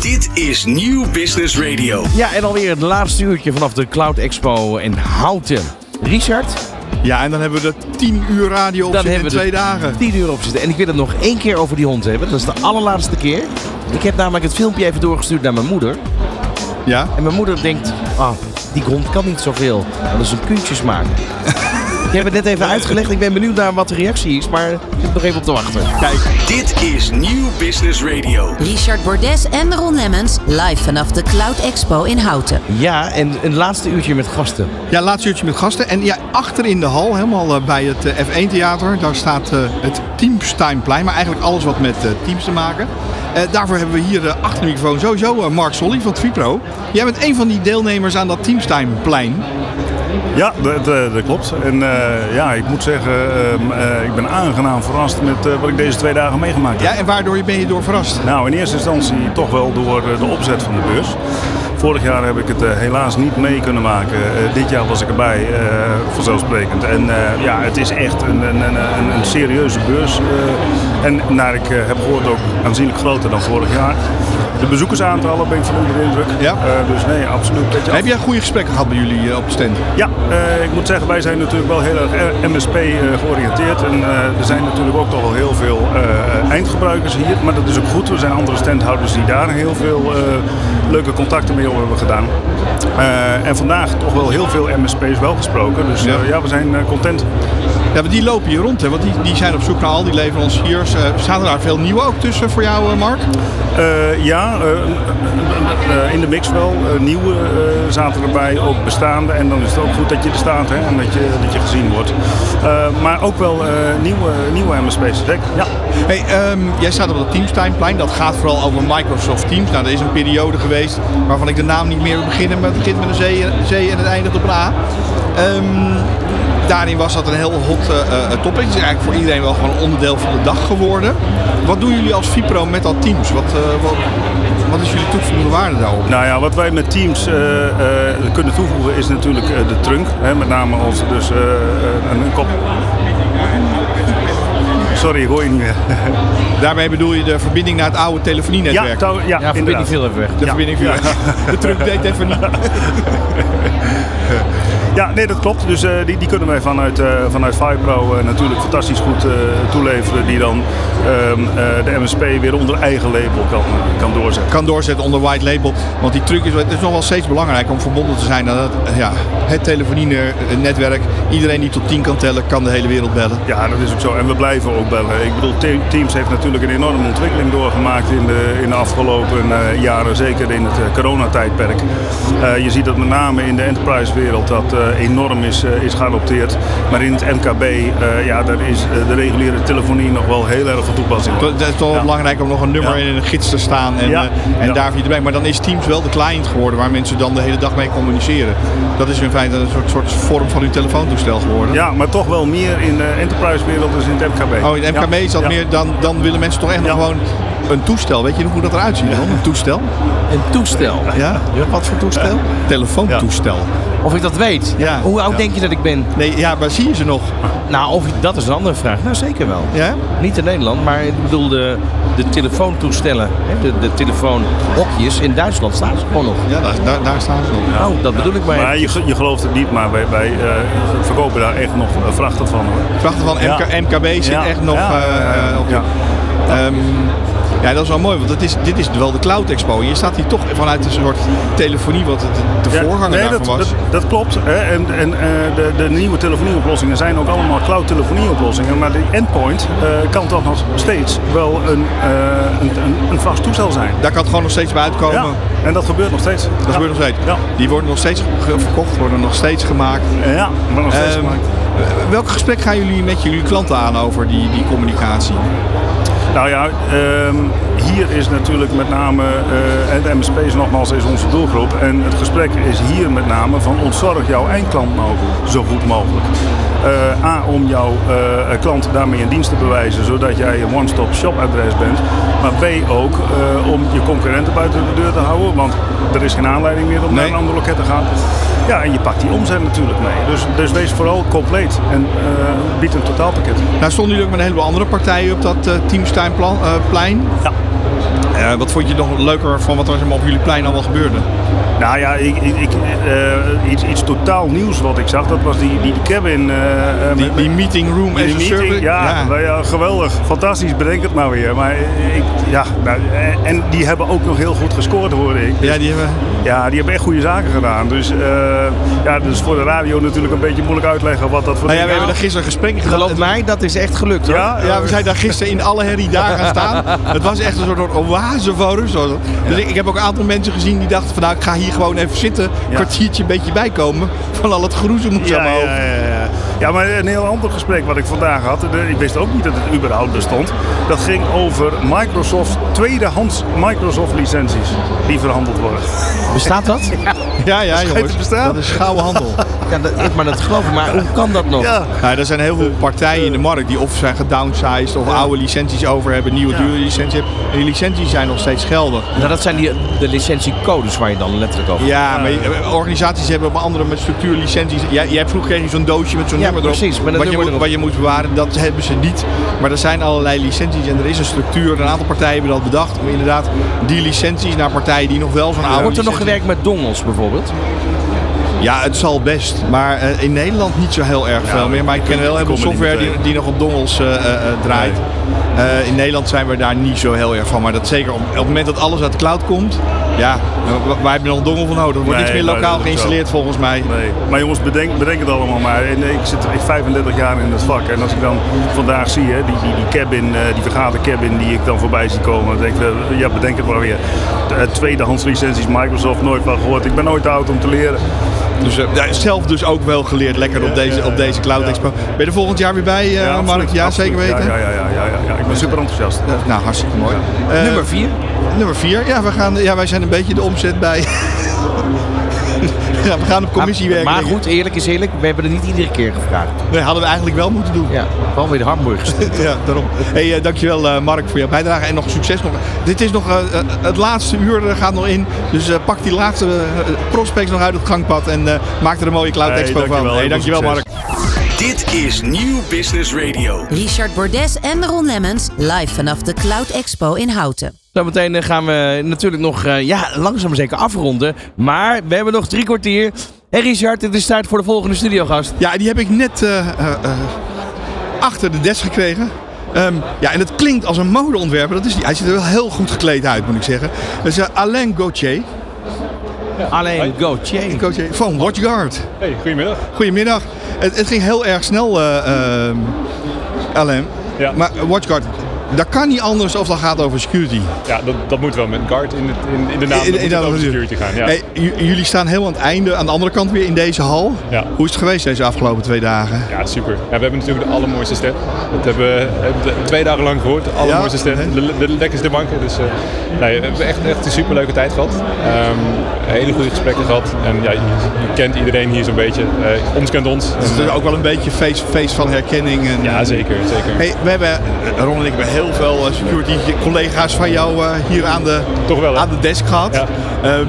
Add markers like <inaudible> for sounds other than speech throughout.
Dit is Nieuw Business Radio. Ja, en alweer het laatste uurtje vanaf de Cloud Expo in Houten. Richard, Ja, en dan hebben we de 10 uur radio op dan zitten in hebben we twee dagen. 10 uur op zitten. En ik wil het nog één keer over die hond hebben. Dat is de allerlaatste keer. Ik heb namelijk het filmpje even doorgestuurd naar mijn moeder. Ja? En mijn moeder denkt, ah, die hond kan niet zoveel. Dat is een puntjes maken. <laughs> ik heb het net even uitgelegd. Ik ben benieuwd naar wat de reactie is. Maar ik zit nog even op te wachten. Kijk, Dit is Nieuw Business Radio. Richard Bordes en Ron Lemmens live vanaf de Cloud Expo in Houten. Ja, en een laatste uurtje met gasten. ja, laatste uurtje met gasten. En ja, achter in de hal, helemaal eh, bij het eh, F1-theater, daar staat eh, het Teamsteinplein. Maar eigenlijk alles wat met eh, teams te maken. Eh, daarvoor hebben we hier achter de microfoon sowieso eh, Mark Solly van Twipro. Jij bent een van die deelnemers aan dat Teamsteinplein. Ja, dat, dat, dat klopt. En eh, ja, ik moet zeggen, ehm, eh, ik ben aangenaam verrast met eh, wat ik deze twee dagen meegemaakt heb. Ja, en waardoor ben je door verrast? Nou, in eerste instantie toch wel door eh, de opzet van de beurs. Vorig jaar heb ik het eh, helaas niet mee kunnen maken. Eh, dit jaar was ik erbij, eh, vanzelfsprekend. En eh, ja, het is echt een, een, een, een, een serieuze beurs. En naar ik eh, heb gehoord ook aanzienlijk groter dan vorig jaar. De bezoekersaantallen ben ik van onder de indruk. Ja. Eh, dus nee, absoluut. Heb jij goede gesprekken gehad bij jullie eh, op de stand? ja, ik moet zeggen, wij zijn natuurlijk wel heel erg MSP georiënteerd. En er zijn natuurlijk ook toch wel heel veel eindgebruikers hier. Maar dat is ook goed. Er zijn andere standhouders die daar heel veel leuke contacten mee hebben gedaan. En vandaag toch wel heel veel MSP's wel gesproken. Dus Ja. ja, ja we zijn content. Ja, maar die lopen hier rond, hè? want die, die zijn op zoek naar al die leveranciers. Staan er daar veel nieuwe ook tussen voor jou, eh, Mark? Eh, ja, in de mix wel. Nieuwe zaten erbij, ook bestaande. En dan is het ook goed dat je er staat hè, en dat je, dat je gezien wordt. Maar ook wel nieuwe, nieuwe MSP's. Zeker, Ja. Hey, ehm, jij staat op het Teamsteinplein. Dat gaat vooral over Microsoft Teams. Nou, er is een periode geweest waarvan ik de naam niet meer wil beginnen. Maar het begint met een zee, zee en het eindigt op een A. Ehm, daarin was dat een heel hot eh, eh, topic. Het is eigenlijk voor iedereen wel gewoon onderdeel van de dag geworden. Wat doen jullie als Vipro met dat Teams? Wat, eh, wat, wat is jullie toegevoegde waarde daarop? Nou ja, wat wij met teams eh, eh, kunnen toevoegen is natuurlijk de trunk. Hè, met name als dus een, een kop. Sorry, hoor je niet meer. <laughs> Daarmee bedoel je de verbinding naar het oude telefonienetwerk? touw- ja, Ja, verbinding inderdaad. viel even weg. de ja. verbinding via de truck deed even niet. <laughs> Ja, nee, dat klopt. Dus eh, die, die kunnen wij vanuit, eh vanuit Firepro eh, natuurlijk fantastisch goed toeleveren. Die dan ehm, eh, de MSP weer onder eigen label kan, kan doorzetten. kan doorzetten onder white label. Want die truc is, het is nog wel steeds belangrijk om verbonden te zijn aan het, ja, het telefonienetwerk. Iedereen die tot 10 kan tellen, kan de hele wereld bellen. Ja, dat is ook zo. En we blijven ook bellen. Ik bedoel, Te- Teams heeft natuurlijk een enorme ontwikkeling doorgemaakt in de, in de afgelopen jaren. Zeker in het coronatijdperk. Je ziet dat met name in de enterprise wereld dat enorm is, eh, is geadopteerd. Maar in het MKB, eh, ja, daar is eh, de reguliere telefonie nog wel heel erg van toepassing. Het is toch wel Ja. belangrijk om nog een nummer Ja. in een gids te staan en, Ja. eh, en Ja. daar via te brengen. Maar dan is Teams wel de client geworden waar mensen dan de hele dag mee communiceren. Dat is in feite een soort, soort vorm van uw telefoontoestel geworden. Ja, maar toch wel meer in de enterprise wereld dan in het MKB. Oh, in het MKB is dat meer, dan, dan willen mensen toch echt nog gewoon een toestel. Weet je nog hoe dat eruit ziet dan? Een toestel? Een toestel. Ja. Wat voor toestel? Telefoontoestel. Of ik dat weet? Ja. Hoe oud Ja. denk je dat ik ben? Nee, ja, maar zie je ze nog? Nou, of, dat is een andere vraag. Nou, zeker wel. Ja? Niet in Nederland, maar ik bedoel de, de telefoontoestellen, hè, de, de telefoonhokjes in Duitsland staan ze gewoon nog. Ja, daar, daar, daar staan ze nog. Oh, dat bedoel ik maar. Maar je, je gelooft het niet, maar wij, wij eh, verkopen daar echt nog eh, vrachten van. Hoor. Vrachten van Ja. MK, MKB zit Ja. echt nog Ja, eh, ja, ja. op. Ja. Ehm, ja, dat is wel mooi, want het is, dit is wel de Cloud Expo. Je staat hier toch vanuit een soort telefonie, wat het, de Ja, voorganger nee, daarvan dat, was. Dat, dat klopt. Hè. En, en eh, de, de nieuwe telefonieoplossingen zijn ook allemaal cloud telefonieoplossingen. Maar de endpoint eh, kan toch nog steeds wel een, eh, een, een, een vast toestel zijn. Daar kan het gewoon nog steeds bij uitkomen. Ja, en dat gebeurt nog steeds. Dat gebeurt nog steeds. Ja, Die worden nog steeds verkocht, worden nog steeds gemaakt. ja maar nog steeds Ehm, gemaakt. welk gesprek gaan jullie met jullie klanten aan over die, die communicatie? Nou ja, ehm, hier is natuurlijk met name, eh, en de MSP's nogmaals is onze doelgroep. En het gesprek is hier met name van ontzorg jouw eindklant mogelijk, zo goed mogelijk. Eh, A, om jouw eh, klant daarmee een dienst te bewijzen, zodat jij een one-stop shop adres bent. Maar B, ook om je concurrenten buiten de deur te houden, want er is geen aanleiding meer om naar een ander loket te gaan. Ja, en je pakt die omzet natuurlijk mee. Dus, dus wees vooral compleet en eh, bied een totaalpakket. Nou stonden jullie ook met een heleboel andere partijen op dat uh, Teamsteinplein. Ja. Eh, wat vond je nog leuker van wat er op jullie plein allemaal gebeurde? Nou ja, ik, ik, ik, eh, iets, iets totaal nieuws wat ik zag, dat was die, die cabin. eh, eh, Die, met- die meeting room die as a meeting, service? ja, nou ja, geweldig. Fantastisch, bedenk het maar weer. Maar ik, ja, nou, en- die hebben ook nog heel goed gescoord, hoorde ik. Dus, Ja, die hebben... ja, die hebben echt goede zaken gedaan. Dus, eh, ja, dus voor de radio natuurlijk een beetje moeilijk uitleggen wat dat voor Nou ja, we hebben daar gisteren gesprekken gedaan. Geloof mij, dat is echt gelukt hoor. Ja, Ja, we zijn daar gisteren in alle herrie daar gaan staan. Het was echt een soort oase van rust. Dus ik, ik heb ook een aantal mensen gezien die dachten van nou, ik ga hier gewoon even zitten. Een kwartiertje een beetje bijkomen van al het groezemoes Ja, aan mijn ja, hoofd. ja, ja. ja, maar een heel ander gesprek wat ik vandaag had. Ik wist ook niet dat het überhaupt bestond. Dat ging over Microsoft, tweedehands Microsoft licenties die verhandeld worden. Bestaat dat? <laughs> Ja, ja, Schijnt jongens. Dat is gouden handel. <laughs> Ja, dat, maar dat geloof ik. Maar hoe kan dat nog? Ja, Nou, er zijn heel veel partijen in de markt die of zijn gedownsized of oude licenties over hebben, nieuwe dure licenties hebben. En die licenties zijn nog steeds geldig. Nou, dat zijn die, de licentiecodes waar je dan letterlijk over Ja, maar je- organisaties hebben op andere met structuur licenties. Jij, jij hebt vroeger kreeg je zo'n doosje met zo'n Ja, nummer erop. precies, met een wat, je moet, erop. wat je moet bewaren, dat hebben ze niet. Maar er zijn allerlei licenties en er is een structuur. Een aantal partijen hebben dat bedacht om inderdaad die licenties naar partijen die nog wel zo'n oude Wordt er nog gewerkt met dongels bijvoorbeeld? Ja, het zal best. Maar eh, in Nederland niet zo heel erg veel meer. Maar ik ken wel heel veel software die, die nog op dongels eh, eh, draait. In Nederland zijn we daar niet zo heel erg van. Maar dat zeker op, op het moment dat alles uit de cloud komt. Ja, wij hebben nog een dongel van nodig. Er wordt Nee, niks meer lokaal geïnstalleerd zo. volgens mij. nee. Maar jongens, bedenk, bedenk het allemaal maar. En Ik zit echt 35 jaar in het vak. En als ik dan vandaag zie, hè, die, die, die cabin, die vergadercabin die ik dan voorbij zie komen. Dan denk ik, ja, bedenk het maar weer. Eh, tweedehands licenties, Microsoft, nooit van gehoord. Ik ben nooit te oud om te leren. Dus, eh, ja, zelf dus ook wel geleerd lekker op deze, op deze Cloud Expo. Ben je er volgend jaar weer bij, eh, Mark? absoluut, Ja, zeker weten. Ja, ja, ja, ja, ja, ja. Ik ben super enthousiast. Nou, hartstikke mooi. Eh, Nummer 4. nummer vier. Ja, we gaan, ja, wij zijn een beetje de omzet bij. <laughs> ja, we gaan op commissie werken. Maar goed, eerlijk is eerlijk. We hebben het niet iedere keer gevraagd. Nee, hadden we eigenlijk wel moeten doen. Ja, gewoon weer de hamburgers. <laughs> Ja, daarom. Hey, eh, dankjewel eh, Mark voor jouw bijdrage en nog succes. Nog. Dit is nog eh, het laatste uur gaat nog in. Dus eh, pak die laatste prospects nog uit het gangpad en eh, maak er een mooie Cloud Hey, Expo van. dankjewel, Hey, dankjewel Mark. Dit is Nieuw Business Radio. Richard Bordes en Ron Lemmens live vanaf de Cloud Expo in Houten. Zometeen eh, gaan we natuurlijk nog eh, ja, langzaam zeker afronden. Maar we hebben nog drie kwartier. Hé Richard, het is tijd voor de volgende studiogast. Ja, die heb ik net eh, achter de desk gekregen. Ehm, ja, en het klinkt als een modeontwerper. Dat is die. Hij ziet er wel heel goed gekleed uit, moet ik zeggen. Dat is Alain Gauthier. Alleen Gauthier. Gauthier van WatchGuard. Hey, goedemiddag. Goedemiddag. Het, het ging heel erg snel, eh ehm, Alain. Ja. Maar WatchGuard, dat kan niet anders of dat gaat over security. Ja, dat, dat moet wel met guard in, het, in, in de naam. In- in- in- over security gaan. Ja. Hey, jullie staan heel aan het einde, aan de andere kant weer in deze hal. Ja. Hoe is het geweest deze afgelopen twee dagen? ja, super. Ja, we hebben natuurlijk de allermooiste stand. Dat hebben we hebben twee dagen lang gehoord. De allermooiste hè? De, de lekkerste banken. Dus eh, nee, we hebben echt, echt een superleuke tijd gehad. Ehm, hele goede gesprekken gehad. En ja, je, je kent iedereen hier zo'n beetje. Eh, ons kent ons. Het is dus ook wel een beetje feest, feest van herkenning. En, ja, zeker. zeker. Hey, we hebben, eh, Ron en ik hebben heel veel eh, security collega's van jou eh, hier aan de, Toch wel, aan de desk gehad. Ja. Ehm,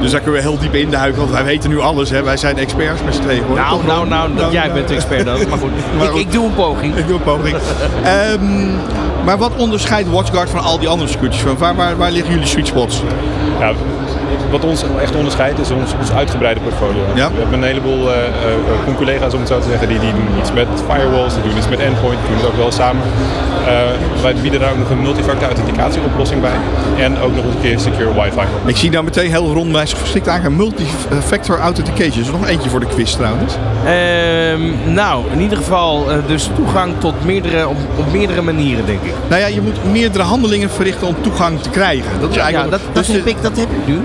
dus daar kunnen we heel diep induiken, want wij weten nu alles. Hè. Wij zijn experts met z'n tweeën. hoor. Nou, nou, nou, Nou, jij nou. bent de expert dan. Maar goed, <laughs> Maar ik, goed. ik doe een poging. Ik doe een poging. Ehm, maar wat onderscheidt WatchGuard van al die andere firms? Waar, waar, waar liggen jullie sweet spots? Ja, wat ons echt onderscheidt is ons, ons uitgebreide portfolio. Ja. We hebben een heleboel eh, eh, collega's, om het zo te zeggen, die, die doen iets met firewalls, die doen iets met endpoint, die doen het ook wel samen. Eh, wij bieden daar ook nog een multifactor authenticatieoplossing bij en ook nog een keer secure wifi. Ik zie nou meteen heel rondwijzig verstikt aan. Multi-factor authentication. Is er nog eentje voor de quiz trouwens? Ehm, nou, in ieder geval eh, dus toegang tot meerdere, op, op meerdere manieren, denk ik. Nou ja, je moet meerdere handelingen verrichten om toegang te krijgen. Dat is Ja, eigenlijk dat, dat, dus heb de- ik, dat heb ik nu.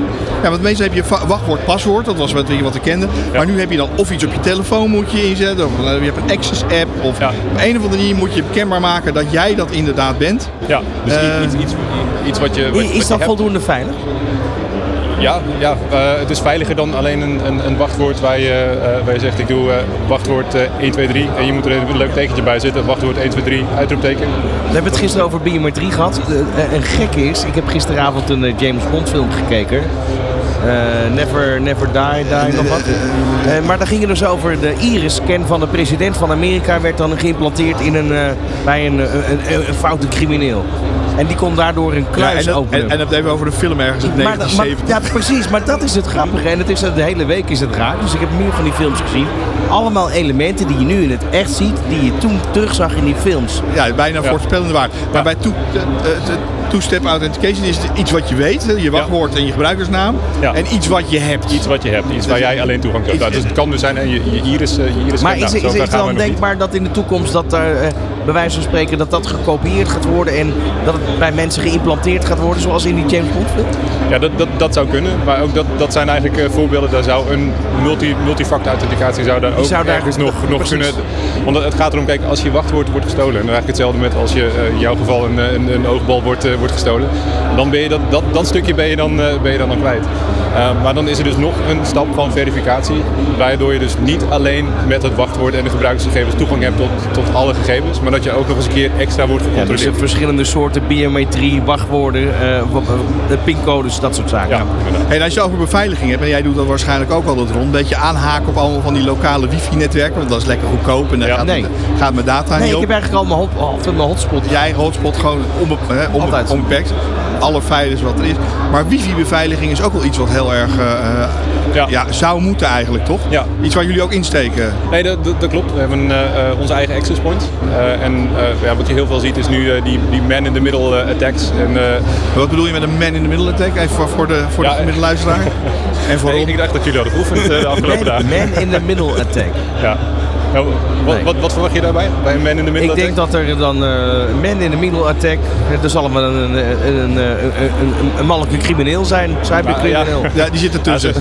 Ja, want meestal heb je wachtwoord, paswoord. Dat was wat we, wat we kenden. Maar nu heb je dan of iets op je telefoon moet je inzetten. Of eh, je hebt een access app. Of Ja. op een of andere manier moet je kenbaar maken dat jij dat inderdaad bent. Ja, dus Eh, iets, iets, iets wat je. Wat, wat Is je dat hebt. voldoende veilig? Ja, ja eh, het is veiliger dan alleen een, een, een wachtwoord waar je, eh, waar je zegt: ik doe wachtwoord eh, 1, 2, 3 en je moet er een leuk tekentje bij zetten. Wachtwoord 1, 2, 3, uitroepteken. We hebben het gisteren over biometrie gehad. Eh, een gek is, ik heb gisteravond een James Bond film gekeken. Eh, never, never Die, die nog wat. Eh, maar daar ging het dus over de iris-scan van de president van Amerika werd dan geïmplanteerd in een, eh, bij een, een, een, een foute crimineel. En die kon daardoor een Ja, kluis en, dat, openen. en, en dat even over de film ergens uit maar, 1970. ja, precies. Maar dat is het grappige. En het is, de hele week is het raar. Dus ik heb meer van die films gezien. Allemaal elementen die je nu in het echt ziet, die je toen terugzag in die films. Ja, bijna voorspellende waar. Maar bij de two-step authentication is iets wat je weet, je wachtwoord en je gebruikersnaam. Ja. En iets wat je hebt. Iets wat je hebt, iets waar jij alleen toegang tot hebt. Nou, dus het kan dus zijn en je, je iris, eh, je iris Maar is, is, het dan denkbaar dat in de toekomst dat er, eh, bij wijze van spreken, dat dat gekopieerd gaat worden en dat het bij mensen geïmplanteerd gaat worden, zoals in die James Bond film? Ja, dat, dat, dat zou kunnen. Maar ook dat, dat zijn eigenlijk eh, voorbeelden. Daar zou een multi, multifactor authenticatie zou daar ook zou daar- ergens nog, nog kunnen. Want het gaat erom, kijk, als je wachtwoord wordt gestolen. En dan eigenlijk hetzelfde met als je eh, in jouw geval een, eh, een, een oogbal wordt, eh, wordt gestolen. Dan ben je dat, dat, dat stukje ben je dan, eh, ben je dan, dan kwijt. Eh, maar dan is er dus nog een stap van verificatie. Waardoor je dus niet alleen met het wachtwoord en de gebruikersgegevens toegang hebt tot, tot alle gegevens. Maar dat je ook nog eens een keer extra wordt Ja, dus gecontroleerd. er verschillende soorten biometrie, wachtwoorden, eh, wa- wa- de pincodes, dat soort zaken. Ja, inderdaad. En als je over beveiliging hebt, en jij doet dat waarschijnlijk ook altijd rond, een beetje aanhaken op allemaal van die lokale wifi-netwerken, want dat is lekker goedkoop en daar Ja, gaat, nee. gaat mijn data Nee, niet ik op. heb eigenlijk al mijn, hot, altijd mijn hotspot. Je eigen hotspot gewoon onbe hè, onbe- Altijd. onbeperkt. Alle veilig wat er is. Maar wifi-beveiliging is ook wel iets wat heel erg eh, eh, Ja. ja, zou moeten eigenlijk, toch? Ja. Iets waar jullie ook insteken. Nee, dat, dat, dat klopt. We hebben eh, eh, onze eigen access point. Eh, en eh, ja, wat je heel veel ziet is nu eh, die, die man-in-the-middle attacks. En, eh, Wat bedoel je met een man in the middle attack? Even voor, voor de, voor Ja, de gemiddelde luisteraar. <laughs> En voor nee, ik dacht dat jullie hadden geoefend eh, de afgelopen Man, dagen. man in the middle attack. Ja. Nou, wat, Nee. wat, wat verwacht je daarbij? Bij een man-in-the-middle Ik denk dat er dan eh man in the middle attack, er zal wel een, een, een, een, een, een, een mannelijke crimineel zijn, cybercrimineel. Ja, <laughs> Ja, die zit ertussen.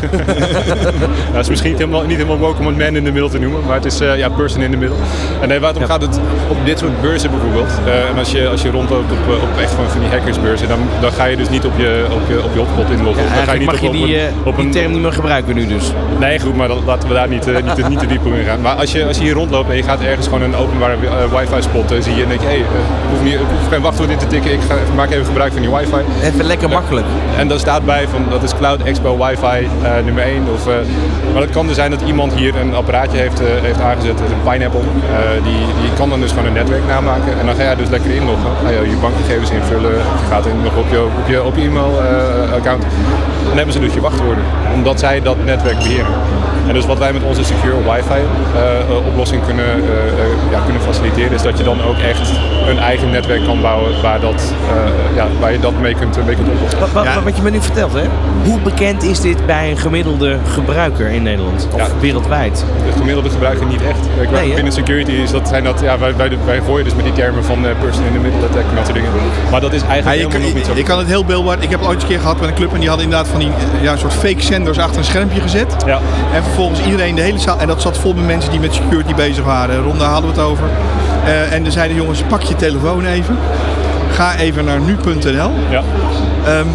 Dat <laughs> is misschien niet helemaal, niet helemaal woke om het man in the middle te noemen, maar het is eh, ja, person in the middle. En nee, waar het om gaat, het, op dit soort beurzen bijvoorbeeld, eh, en als je, als je rondloopt op, op echt van, van die hackersbeurzen, dan, dan ga je dus niet op je, op je, op je hotspot inloggen. dan ga je niet mag je die, op, eh, een, op die een, term niet meer gebruiken nu dus. Nee, goed, maar dan, laten we daar niet, niet, te- niet te diep op in gaan. Maar als je, als je hier rondloopt en je gaat ergens gewoon een openbare eh, wifi spot, eh, zie je en denk je, hé, hey, ik, hoef niet, ik hoef geen wachtwoord in te tikken, ik, ga, ik maak even gebruik van die wifi. Even lekker makkelijk. En daar staat bij van dat is Cloud Expo Wi-Fi eh, nummer 1. Of, eh, maar het kan dus zijn dat iemand hier een apparaatje heeft, eh, heeft aangezet, een Pineapple. Eh, die, die kan dan dus gewoon een netwerk namaken. En dan ga jij dus lekker inloggen. Ga je je bankgegevens invullen. Je gaat in nog op je, op je, op je e-mail-account. dan hebben ze dus je wachtwoorden. Omdat zij dat netwerk beheren. En dus wat wij met onze secure wifi eh, eh, oplossing kunnen, eh, eh, ja, kunnen faciliteren, is dat je dan ook echt een eigen netwerk kan bouwen waar, dat, eh, ja, waar je dat mee kunt, mee kunt oplossen. Wat, wat, Ja. wat je me nu vertelt, hè? Hoe bekend is dit bij een gemiddelde gebruiker in Nederland? Of Ja. wereldwijd? de gemiddelde gebruiker niet echt. Ik Nee, binnen security is dat, zijn dat, ja, wij, wij, wij gooien dus met die termen van person in the middle attack en dat soort dingen. Maar dat is Ja, eigenlijk je, helemaal kan, nog niet zo. je kan het heel beeldbaar. Ik heb het ooit eens een keer gehad met een club en die hadden inderdaad van die ja, soort fake zenders achter een schermpje gezet. Ja. En vervolgens iedereen, de hele zaal, en dat zat vol met mensen die met security bezig waren. Ronda hadden we het over. Eh, en dan zeiden jongens, pak je telefoon even. Ga even naar nu.nl. Ja. Ehm,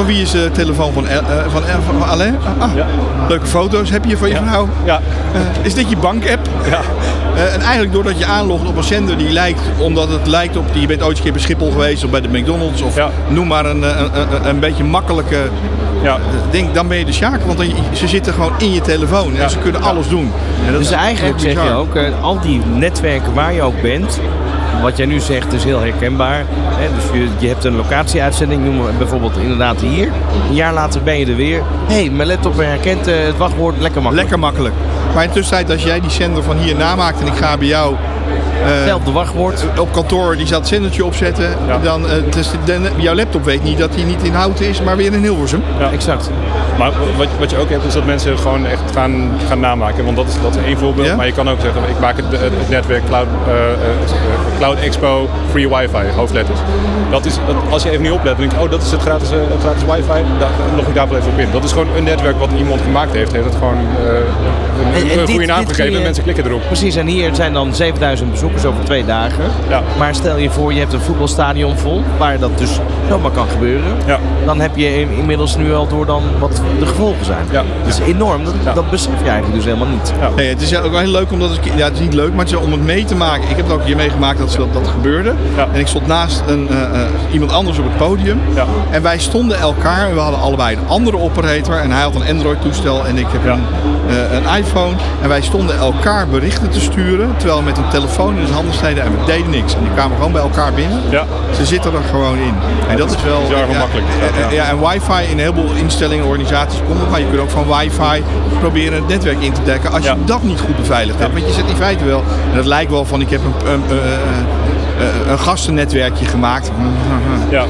van wie is de telefoon van, El- eh, van, El- van Alain? Ah, ah. Ja. Leuke foto's heb je van je vrouw. Ja. Eh, is dit je bankapp? Ja. Eh, en eigenlijk doordat je aanlogt op een zender die lijkt, omdat het lijkt op, je bent ooit een keer bij Schiphol geweest of bij de McDonald's of Ja. noem maar een, een, een, een beetje makkelijke Ja. ding, dan ben je de sjaak. Want dan, ze zitten gewoon in je telefoon en ze kunnen alles doen. En dat Dus is eigenlijk zeg je ook, eh, al die netwerken waar je ook bent, wat jij nu zegt is heel herkenbaar. Hè? Dus je, je hebt een locatieuitzending, noem maar bijvoorbeeld inderdaad hier. Een jaar later ben je er weer. Hé, hey, mijn laptop herkent eh, het wachtwoord, lekker makkelijk. Lekker makkelijk. Maar in tussentijd, als jij die zender van hier namaakt en ik ga bij jou Hetzelfde wachtwoord. op kantoor die dat zendertje opzetten, Ja. dan uh, dus de, jouw laptop weet niet dat hij niet in Houten is, maar weer in Hilversum. Exact. Maar wat, wat je ook hebt is dat mensen gewoon echt gaan, gaan namaken. Want dat is, dat is één voorbeeld. Ja? Maar je kan ook zeggen, ik maak het, het, het netwerk Cloud, eh, eh, Cloud Expo Free Wi-Fi, hoofdletters. Dat is, als je even niet oplet, dan denk je, oh dat is het gratis, eh, gratis wifi. Daar log ik daar wel even op in. Dat is gewoon een netwerk wat iemand gemaakt heeft. Heeft het gewoon eh, een, En- en een dit- goede naam gegeven je- en mensen klikken erop. Precies, en hier zijn dan 7000 bezoekers over twee dagen. Ja. Maar stel je voor, je hebt een voetbalstadion vol, waar dat dus zomaar kan gebeuren. Ja. Dan heb je in- inmiddels nu al door dan wat de gevolgen zijn. Ja. Dat is enorm. Dat, Ja. dat besef je eigenlijk dus helemaal niet. Ja. Nee, het is ook wel heel leuk omdat het, ja, het is niet leuk, maar het is om het mee te maken. Ik heb het ook hier meegemaakt dat dat, dat gebeurde. Ja. En ik stond naast een, eh, eh, iemand anders op het podium. Ja. En wij stonden elkaar en we hadden allebei een andere operator. En hij had een Android toestel en ik heb Ja. een, eh, een iPhone. En wij stonden elkaar berichten te sturen. Terwijl we met een telefoon in de handen steden en we deden niks. En die kwamen gewoon bij elkaar binnen. Ja. Ze zitten er gewoon in. En dat is wel bizar gemakkelijk. Ja, en wifi in een heleboel instellingen, organisaties komt het. Maar je kunt ook van wifi proberen het netwerk in te dekken. Als je dat niet goed beveiligd hebt. Want je zet in feite wel, en dat lijkt wel van ik heb een, een, een, een, gastennetwerkje gemaakt. <laughs> Ja,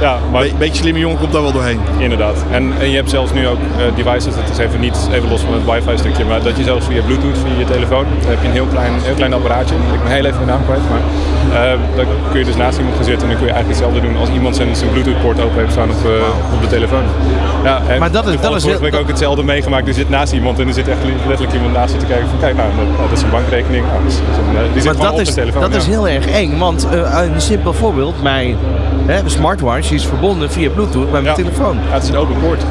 ja maar Be beetje slimme jongen komt daar wel doorheen. inderdaad. En, en je hebt zelfs nu ook eh, devices, het is even niet even los van het wifi stukje, maar dat je zelfs via bluetooth, via je telefoon, dan heb je een heel klein, heel klein apparaatje. Ik ben heel even de naam kwijt, maar dan kun je dus naast iemand gaan zitten en dan kun je eigenlijk hetzelfde doen als iemand zijn, zijn bluetooth poort open heeft staan op, eh, op de telefoon. Ja, en Maar dat is- dat is ik ook hetzelfde meegemaakt. Er zit naast iemand en er zit echt letterlijk iemand naast je te kijken van kijk nou, dat, nou, dat is een bankrekening. Nou, dat is- dat een, eh, die zit Maar dat op is, de telefoon. dat ja. is heel erg eng. Want eh, een simpel voorbeeld. Mijn hè, smartwatch is verbonden via Bluetooth met mijn Ja. telefoon. Ja, het is een open poort.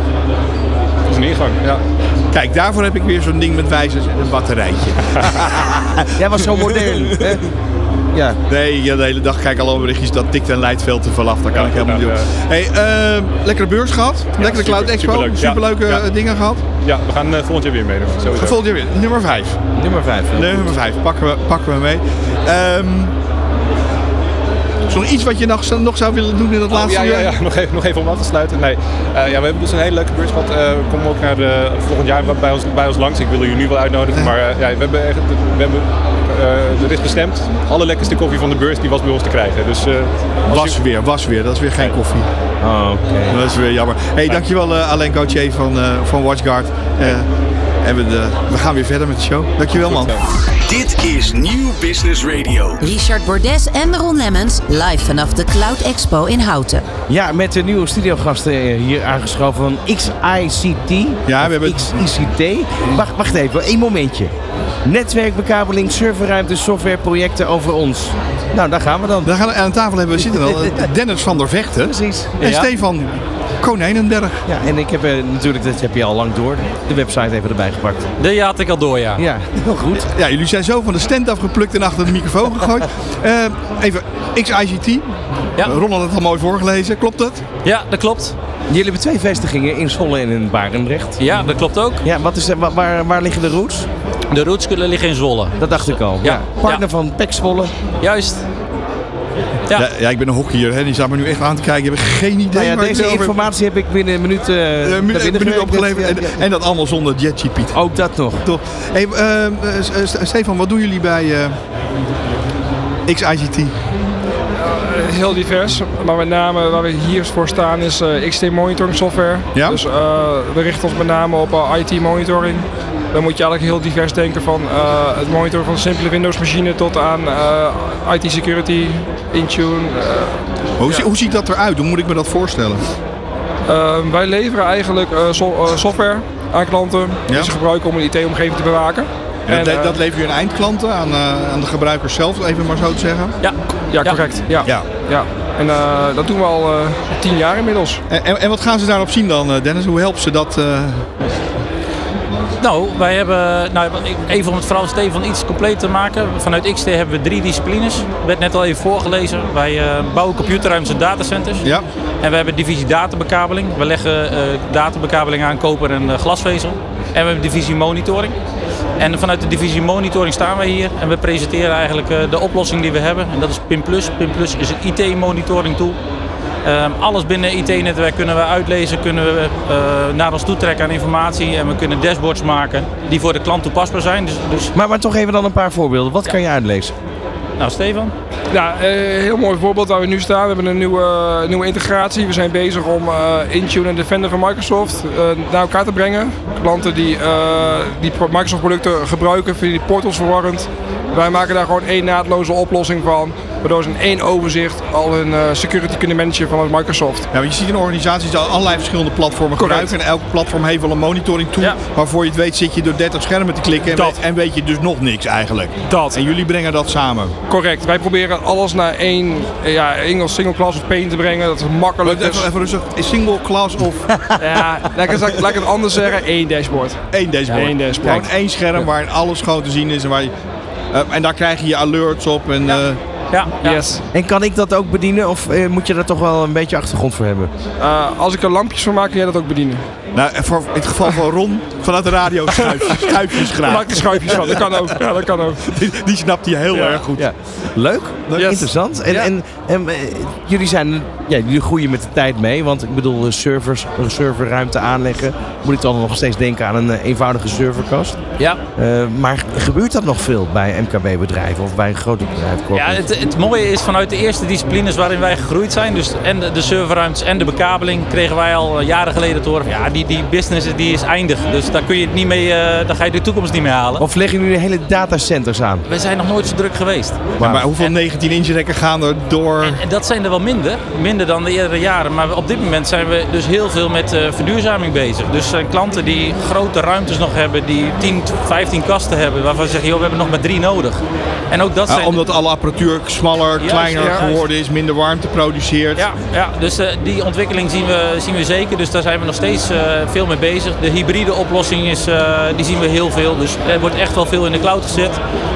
Het is een ingang. Ja. Kijk, daarvoor heb ik weer zo'n ding met wijzers en een batterijtje. <laughs> Jij was zo modern. <laughs> hè? Ja. Nee, ja, de hele dag kijk ik alle berichtjes. Dat tikt en leidt veel te veel af. Dat kan Ja, ik helemaal niet doen. Hey, eh, lekkere beurs gehad. Lekkere super, Cloud Expo. superleuk. Superleuke Ja. eh, dingen gehad. Ja, we gaan eh, volgend jaar weer meedoen. Sowieso. Volgend jaar weer. Nummer 5. Nummer 5. Nummer 5. Pakken we, pakken we mee. Ehm, is er nog iets wat je nog, nog zou willen doen in dat Oh, laatste ja, ja, ja. Nog, even, nog even om af te sluiten. Nee. Eh, ja, we hebben dus een hele leuke beurs gehad. Eh, kom ook naar de, volgend jaar bij ons, bij ons langs. Ik wil jullie nu wel uitnodigen. Maar eh, ja, we hebben, echt, we hebben eh, er is bestemd. Alle lekkerste koffie van de beurs die was bij ons te krijgen. Dus eh, Was je- weer, was weer. Dat is weer geen koffie. Oh. Dat is weer jammer. Hey, dankjewel uh, Alain Gauthier van, eh, van Watchguard. En we, de- we gaan weer verder met de show. Dankjewel man. Dit is Nieuw Business Radio. Richard Bordes en Ron Lemmens live vanaf de Cloud Expo in Houten. Ja, met de nieuwe studiogasten eh, hier aangeschoven van XICT. Ja, we hebben- XICT. Wacht, wacht even, één momentje. Netwerkbekabeling, serverruimte, software, projecten over ons. Nou, daar gaan we dan. We gaan aan tafel hebben we zitten al eh, Dennis van der Vechten Precies. en Ja. Stefan Konijnenberg. Ja, en ik heb eh, natuurlijk, dat heb je al lang door, de website even erbij gepakt. Die had ik al door, ja. Ja, heel goed. Ja, jullie zijn zo van de stand afgeplukt en achter de microfoon gegooid. <laughs> Eh, even XICT. Ja. Ron had het al mooi voorgelezen. Klopt het? Ja, dat klopt. Jullie hebben twee vestigingen in Zwolle en in Barendrecht. Ja, dat klopt ook. Ja, wat is, de- wa- waar, waar liggen de roots? De roots kunnen liggen in Zwolle. Dat dacht ik al. Ja. Partner Ja. van PEC Zwolle. Juist. Ja. Ja, ja ik ben een hockeyer. Hè. Die staat me nu echt aan te kijken. Ik heb geen idee Nou ja, deze het over heb. informatie heb ik binnen een minuut, een minuut, binnen een minuut gewerkt. opgeleverd. En, Ja, ja. en dat allemaal zonder JetGPT. Ook dat nog. Toch? Hey, eh, Stefan, wat doen jullie bij eh, XICT? heel divers, maar met name waar we hier voor staan is eh, XT monitoring software. Ja? Dus eh, we richten ons met name op IT monitoring. Dan moet je eigenlijk heel divers denken van eh, het monitoren van een simpele Windows machine tot aan eh, IT security, Intune. eh, Hoe, zie- hoe ziet dat eruit? Hoe moet ik me dat voorstellen? eh, wij leveren eigenlijk so- software aan klanten die Ja? ze gebruiken om een IT-omgeving te bewaken. En dat, eh, dat lever je aan eindklanten, aan, eh, aan de gebruikers zelf, even maar zo te zeggen. Ja. ja, correct. Ja. Ja. Ja. En eh, dat doen we al eh, tien jaar inmiddels. En, en, en wat gaan ze daarop zien dan, eh, Dennis? Hoe helpt ze dat? Nou, wij hebben, nou, even om het verhaal Stefan iets compleet te maken. Vanuit XT hebben we drie disciplines. werd net al even voorgelezen. Wij eh, bouwen computerruimtes en datacenters. ja? En we hebben divisie databekabeling. We leggen eh, databekabeling aan koper en eh, glasvezel. En we hebben divisie monitoring. En vanuit de divisie monitoring staan wij hier en we presenteren eigenlijk de oplossing die we hebben. En dat is PIM Plus. PIM Plus is een IT-monitoring tool. Ehm, alles binnen het IT-netwerk kunnen we uitlezen, kunnen we eh, naar ons toe trekken aan informatie. En we kunnen dashboards maken die voor de klant toepasbaar zijn. Dus, dus Maar, maar toch even dan een paar voorbeelden. Wat kan je uitlezen? nou Stefan. Ja, eh, heel mooi voorbeeld waar we nu staan. We hebben een nieuwe, nieuwe integratie. We zijn bezig om eh, Intune en Defender van Microsoft eh, naar elkaar te brengen. Klanten die, eh, die Microsoft producten gebruiken, vinden die portals verwarrend. Wij maken daar gewoon één naadloze oplossing van. Waardoor ze in één overzicht al hun eh, security kunnen managen vanuit Microsoft. Ja, want je ziet in organisaties allerlei verschillende platformen Correct. gebruiken. En elk platform heeft wel een monitoring tool. Ja. Waarvoor je het weet zit je door 30 schermen te klikken. En, weet, en weet je dus nog niks eigenlijk. Dat. En jullie brengen dat samen. Correct. Wij proberen alles naar één, ja, één single class of paint te brengen. Dat is makkelijk. Even, is. even rustig. Is single class of <laughs> Ja, laat ik, het- laat ik het anders zeggen. Één dashboard. één dashboard? één dashboard. Gewoon één scherm waarin alles gewoon te zien is. En, waar je, en daar krijg je je alerts op. En, eh, Ja, ja. Yes. En kan ik dat ook bedienen of eh, moet je daar toch wel een beetje achtergrond voor hebben? Eh, als ik er lampjes van maak, kun jij dat ook bedienen. Nou, en voor, in het geval van Ron, vanuit de radio <laughs> schuifjes, schuifjes Daar graag. maak ik er schuifjes van. Dat kan ook. Ja, dat kan ook. <laughs> Die, die snapt hij heel erg goed. Ja. Leuk, Yes. interessant. En, Ja. en, en eh, jullie, zijn, ja, jullie groeien met de tijd mee, want ik bedoel, eh, servers, een serverruimte aanleggen, moet ik dan nog steeds denken aan een eh, eenvoudige serverkast. Ja. Eh, maar gebeurt dat nog veel bij MKB-bedrijven of bij een grote bedrijf? Ja, het, het mooie is vanuit de eerste disciplines waarin wij gegroeid zijn, dus en de, de serverruimtes en de bekabeling, kregen wij al eh, jaren geleden te horen. van, Ja, die, die business die is eindig, dus daar kun je het niet mee, eh, daar ga je de toekomst niet mee halen. Of leggen jullie hele datacenters aan? We zijn nog nooit zo druk geweest. Maar hoeveel 19 inch rekken gaan er door? En dat zijn er wel minder, minder dan de eerdere jaren. Maar op dit moment zijn we dus heel veel met eh, verduurzaming bezig. Dus zijn klanten die grote ruimtes nog hebben, die 10, 15 kasten hebben, waarvan ze zeggen, joh, we hebben nog maar drie nodig. En ook dat Ja, zijn... omdat alle apparatuur smaller, Juist, kleiner ja. geworden is, minder warmte produceert. Ja, ja dus eh, die ontwikkeling zien we, zien we zeker. Dus daar zijn we nog steeds eh, veel mee bezig. De hybride oplossing is, eh, die zien we heel veel. Dus er wordt echt wel veel in de cloud gezet.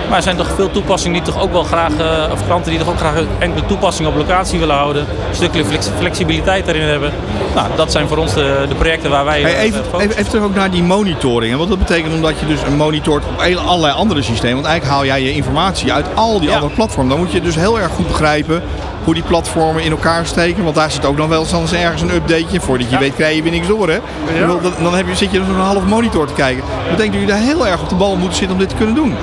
Maar er zijn toch veel toepassingen die toch ook wel graag, eh, of klanten die toch ook graag enkele toepassingen op locatie willen houden. Een stukje flex- flexibiliteit daarin hebben. Nou, dat zijn voor ons de, de projecten waar wij Hey, eh, even, even, even terug ook naar die monitoring. Wat dat betekent omdat je dus een monitort op allerlei andere systemen. Want eigenlijk haal jij je informatie uit al die Ja. andere platformen. Dan moet je dus heel erg goed begrijpen hoe die platformen in elkaar steken. Want daar zit ook dan wel eens ergens een updateje. Voordat je weet krijg je weer niks door. Hè? Ik Dan, dan heb je, zit je dus een half monitor te kijken. Dat betekent dat je daar heel erg op de bal moet zitten om dit te kunnen doen.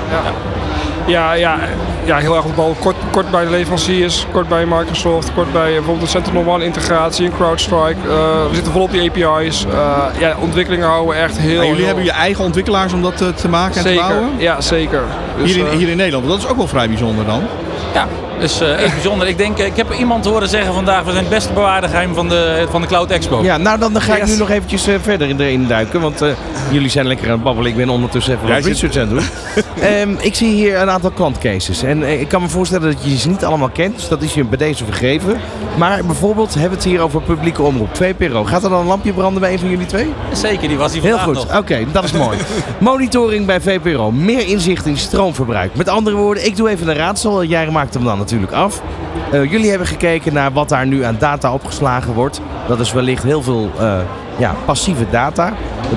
Ja, ja, ja, heel erg op de bal. Kort, kort bij de leveranciers, kort bij Microsoft, kort bij eh, bijvoorbeeld de Sentinel-One integratie en CrowdStrike. Eh, we zitten volop op die API's. Eh, ja, ontwikkelingen houden we echt heel... En jullie heel- hebben je eigen ontwikkelaars om dat te maken en te Zeker, bouwen? ja zeker. Dus, Hier in, hier in Nederland. Dat is ook wel vrij bijzonder dan. Ja, dus eh echt bijzonder. Ik denk, eh, ik heb iemand horen zeggen vandaag, we zijn het beste bewaarde geheim van de, van de Cloud Expo. Ja, nou dan ga ik Yes. nu nog eventjes eh, verder in, de, in duiken, want eh, jullie zijn lekker aan het babbelen. Ik ben ondertussen even wat research aan het doen. <laughs> Ehm, ik zie hier een aantal klantcases en ik kan me voorstellen dat je ze niet allemaal kent, dus dat is je bij deze vergeven. Maar bijvoorbeeld hebben we het hier over publieke omroep, 2PRO. Gaat er dan een lampje branden bij een van jullie twee? Zeker, die was die Heel goed, oké, dat is mooi. Monitoring bij VPRO, meer inzicht in stroomverbruik. Met andere woorden, ik doe even een raadsel. Jij maakt hem dan af. Eh, jullie hebben gekeken naar wat daar nu aan data opgeslagen wordt. Dat is wellicht heel veel eh, ja, passieve data.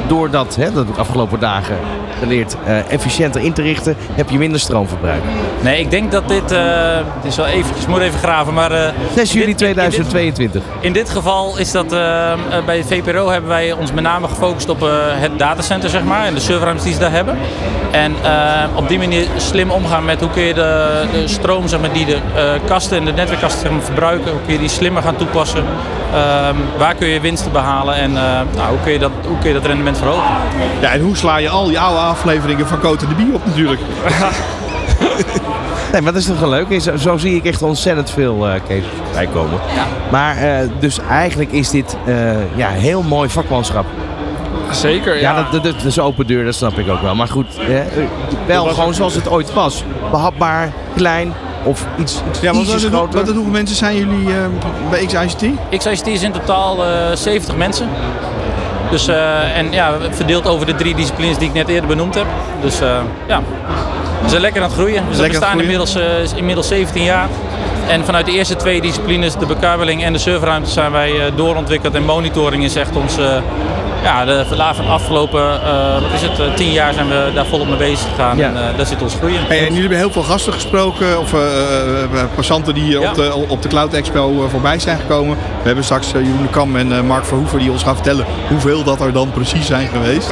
Doordat, hè, dat heb ik afgelopen dagen geleerd, eh, efficiënter in te richten, heb je minder stroomverbruik. Nee, ik denk dat dit, eh, het is wel eventjes, moet even graven, maar... eh, 6 in juli dit- in- in dit- 2022. In dit geval is dat bij VPRO hebben wij ons met name gefocust op het datacenter zeg maar en de serverruimtes die ze daar hebben. En op die manier slim omgaan met hoe kun je de, de stroom zeg maar, die de kasten en de netwerkkasten zeg maar, verbruiken, hoe kun je die slimmer gaan toepassen. Ehm, waar kun je winsten behalen en nou, hoe, kun je dat, hoe kun je dat rendement verhogen? Ja, en hoe sla je al die oude afleveringen van Cote de Bie op natuurlijk. <laughs> Nee, maar dat is toch wel leuk. Zo, zo zie ik echt ontzettend veel eh cases bij komen. Maar eh, dus eigenlijk is dit eh, ja, heel mooi vakmanschap. Zeker, Ja, ja. dat, dat, dat is open deur, dat snap ik ook wel. Maar goed, eh, wel gewoon zoals het ooit was. Behapbaar, klein of iets, iets Ja, wat, groter. wat, hoeveel mensen zijn jullie eh, bij XICT? XICT is in totaal eh 70 mensen. Dus, eh, en ja, verdeeld over de drie disciplines die ik net eerder benoemd heb. Dus eh, ja, we zijn lekker aan het groeien. Dus we bestaan inmiddels, eh, inmiddels 17 jaar. En vanuit de eerste twee disciplines, de bekabeling en de serverruimte, zijn wij eh, doorontwikkeld. En monitoring is echt ons, eh, ja, de van afgelopen, eh, wat is het, eh, 10 jaar zijn we daar volop mee bezig gegaan. Ja. En eh, daar zit ons groei in. Hey, en jullie hebben heel veel gasten gesproken, of passanten die hier Ja. op, de, op de Cloud Expo voorbij zijn gekomen. We hebben straks Jeroen de Kam en eh, Mark Verhoeven die ons gaan vertellen hoeveel dat er dan precies zijn geweest.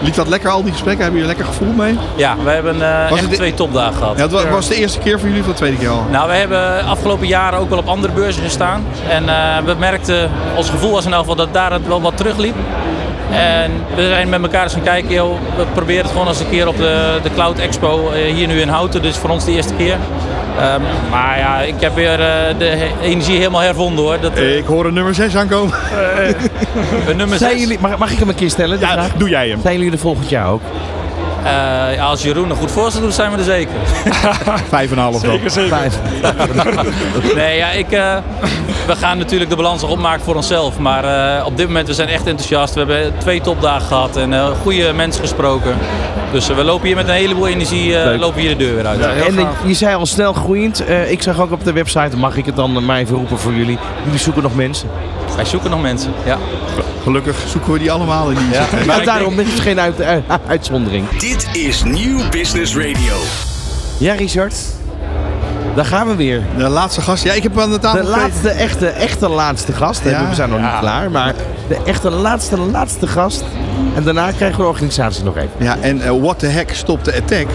Liep dat lekker, al die gesprekken? Hebben jullie lekker gevoel mee? ja, we hebben eh, echt de- twee topdagen gehad. Ja, het wa- was de eerste keer voor jullie of de tweede keer al? Nou, we hebben afgelopen jaren ook wel op andere beurzen gestaan. En eh, we merkten, ons gevoel was in elk geval dat daar het wel wat terugliep. En we zijn met elkaar eens gaan kijken, joh, we proberen het gewoon eens een keer op de, de Cloud Expo eh, hier nu in Houten. Dus voor ons de eerste keer. Ehm, maar ja, ik heb weer eh, de energie helemaal hervonden hoor. Dat, eh, Ik hoor een nummer 6 aankomen. <laughs> we nummer Zijn zes. jullie, mag, mag ik hem een keer stellen? Ja, vraag? doe jij hem. Zijn jullie er volgend jaar ook? Eh, ja, als Jeroen een goed voorstel doet, zijn we er zeker. <laughs> Vijf en een half dan. Vijf. <laughs> Nee, ja, ik, eh, we gaan natuurlijk de balans nog opmaken voor onszelf. Maar eh, op dit moment, we zijn echt enthousiast. We hebben twee topdagen gehad en eh, goede mensen gesproken. Dus we lopen hier met een heleboel energie eh, lopen hier de deur weer uit. En je zei al snel groeiend. Eh, ik zag ook op de website, mag ik het dan eh, maar even roepen voor jullie. Jullie zoeken nog mensen. Wij zoeken nog mensen, ja. Gelukkig zoeken we die allemaal in die Ja. zitten. Maar daarom is het geen uit- eh, uitzondering. Dit is Nieuw Business Radio. Ja, Richard. Daar gaan we weer. De laatste gast. Ja, ik heb aan de tafel De laatste, echte, echte laatste gast. Ja. We zijn nog niet klaar, maar de echte laatste, laatste gast. En daarna krijgen we de organisatie nog even. Ja, en eh, what the heck stop the attack?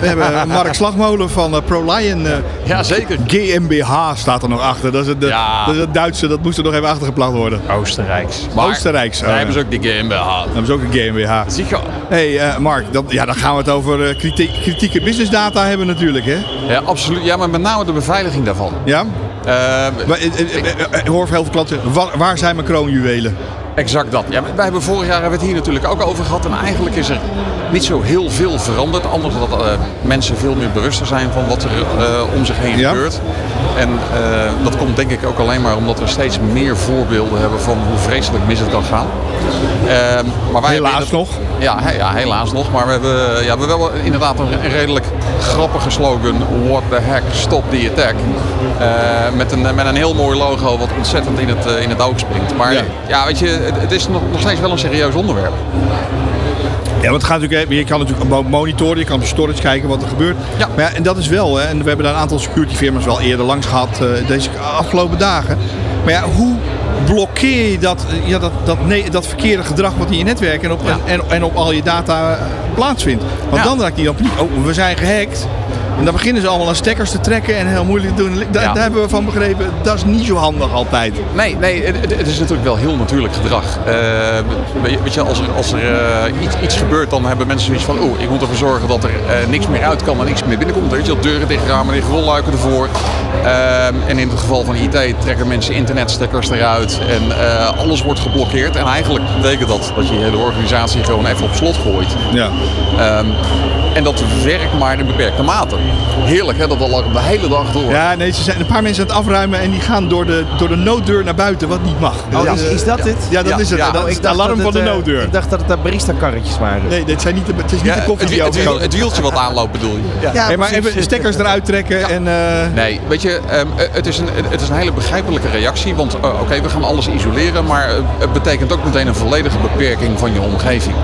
We hebben Mark <laughs> Slagmolen van eh, ProLion. eh Ja, zeker. GmbH staat er nog achter. Dat is het, de- Ja. dat is het Duitse, dat moest er nog even achtergeplakt worden. Oostenrijks. Maar Oostenrijks. oh, Daar ja. hebben ze ook die GmbH. Dan hebben ze ook een GmbH. Zeker. hey, eh, Mark, dan, ja, dan gaan we het over eh, kritiek, kritieke business data hebben natuurlijk, hè? Ja, absoluut. Ja, maar met name de beveiliging daarvan. Ja? Eh, Maar, eh, eh, eh, Ik hoor veel klanten, waar, waar zijn mijn kroonjuwelen? Exact dat. Ja, wij hebben vorig jaar hebben we het hier natuurlijk ook over gehad. En eigenlijk is er niet zo heel veel veranderd. Anders dat eh, mensen veel meer bewuster zijn van wat er eh, om zich heen Ja. gebeurt. En eh, dat komt denk ik ook alleen maar omdat we steeds meer voorbeelden hebben van hoe vreselijk mis het kan gaan. Ehm, maar wij Helaas hebben nog. Ja, he- ja, helaas nog. Maar we hebben, ja, we hebben wel inderdaad een, een redelijk grappige slogan. What the heck, stop the attack. Eh, met, een, met een heel mooi logo wat ontzettend in het, eh, in het oog springt. Maar Ja. ja, weet je, het, het is nog, nog steeds wel een serieus onderwerp. Ja, want het gaat natuurlijk, hè, je kan natuurlijk mo- monitoren, je kan op storage kijken wat er gebeurt. Ja. Maar ja, en dat is wel, hè, en we hebben daar een aantal security firma's wel eerder langs gehad eh, deze afgelopen dagen. Maar ja, hoe blokkeer je dat, eh, ja, dat, dat, nee, dat verkeerde gedrag wat in je netwerk en op, Ja. en, en, op al je data eh, plaatsvindt? Want Ja. dan raakt die op niet, oh, we zijn gehackt. En dan beginnen ze allemaal aan stekkers te trekken en heel moeilijk te doen. Daar, Ja. daar hebben we van begrepen, dat is niet zo handig altijd. Nee, nee het, is natuurlijk wel heel natuurlijk gedrag. Eh, weet je- als er, als er eh, iets, iets gebeurt, dan hebben mensen zoiets van... oeh, ik moet ervoor zorgen dat er eh, niks meer uit kan en niks meer binnenkomt. Weet je, deuren dicht ramen, dicht, rolluiken ervoor. Ehm, en in het geval van IT trekken mensen internetstekkers eruit en alles wordt geblokkeerd. En eigenlijk betekent dat dat je je hele organisatie gewoon even op slot gooit. Ja. Ehm, en dat werkt maar in beperkte mate. Heerlijk hè, dat al de hele dag door. Ja, nee, ze zijn een paar mensen aan het afruimen en die gaan door de, door de nooddeur naar buiten, wat niet mag. Oh, Ja. is, is dat het? Ja, dat Ja, is het. ja. dat Oh, is het alarm dat van de het, eh, nooddeur. Ik dacht dat het de barista-karretjes waren. Nee, dit zijn niet de, het is niet Ja, de koffie het, die het, wiel- overkookt. het wieltje wat aanloopt bedoel je? Ja. Ja, Hey, maar even stekkers eruit trekken en... eh, Nee, weet je, ehm, het, is een, het is een hele begrijpelijke reactie. Want eh, oké, we gaan alles isoleren, maar eh, het betekent ook meteen een volledige beperking van je omgeving.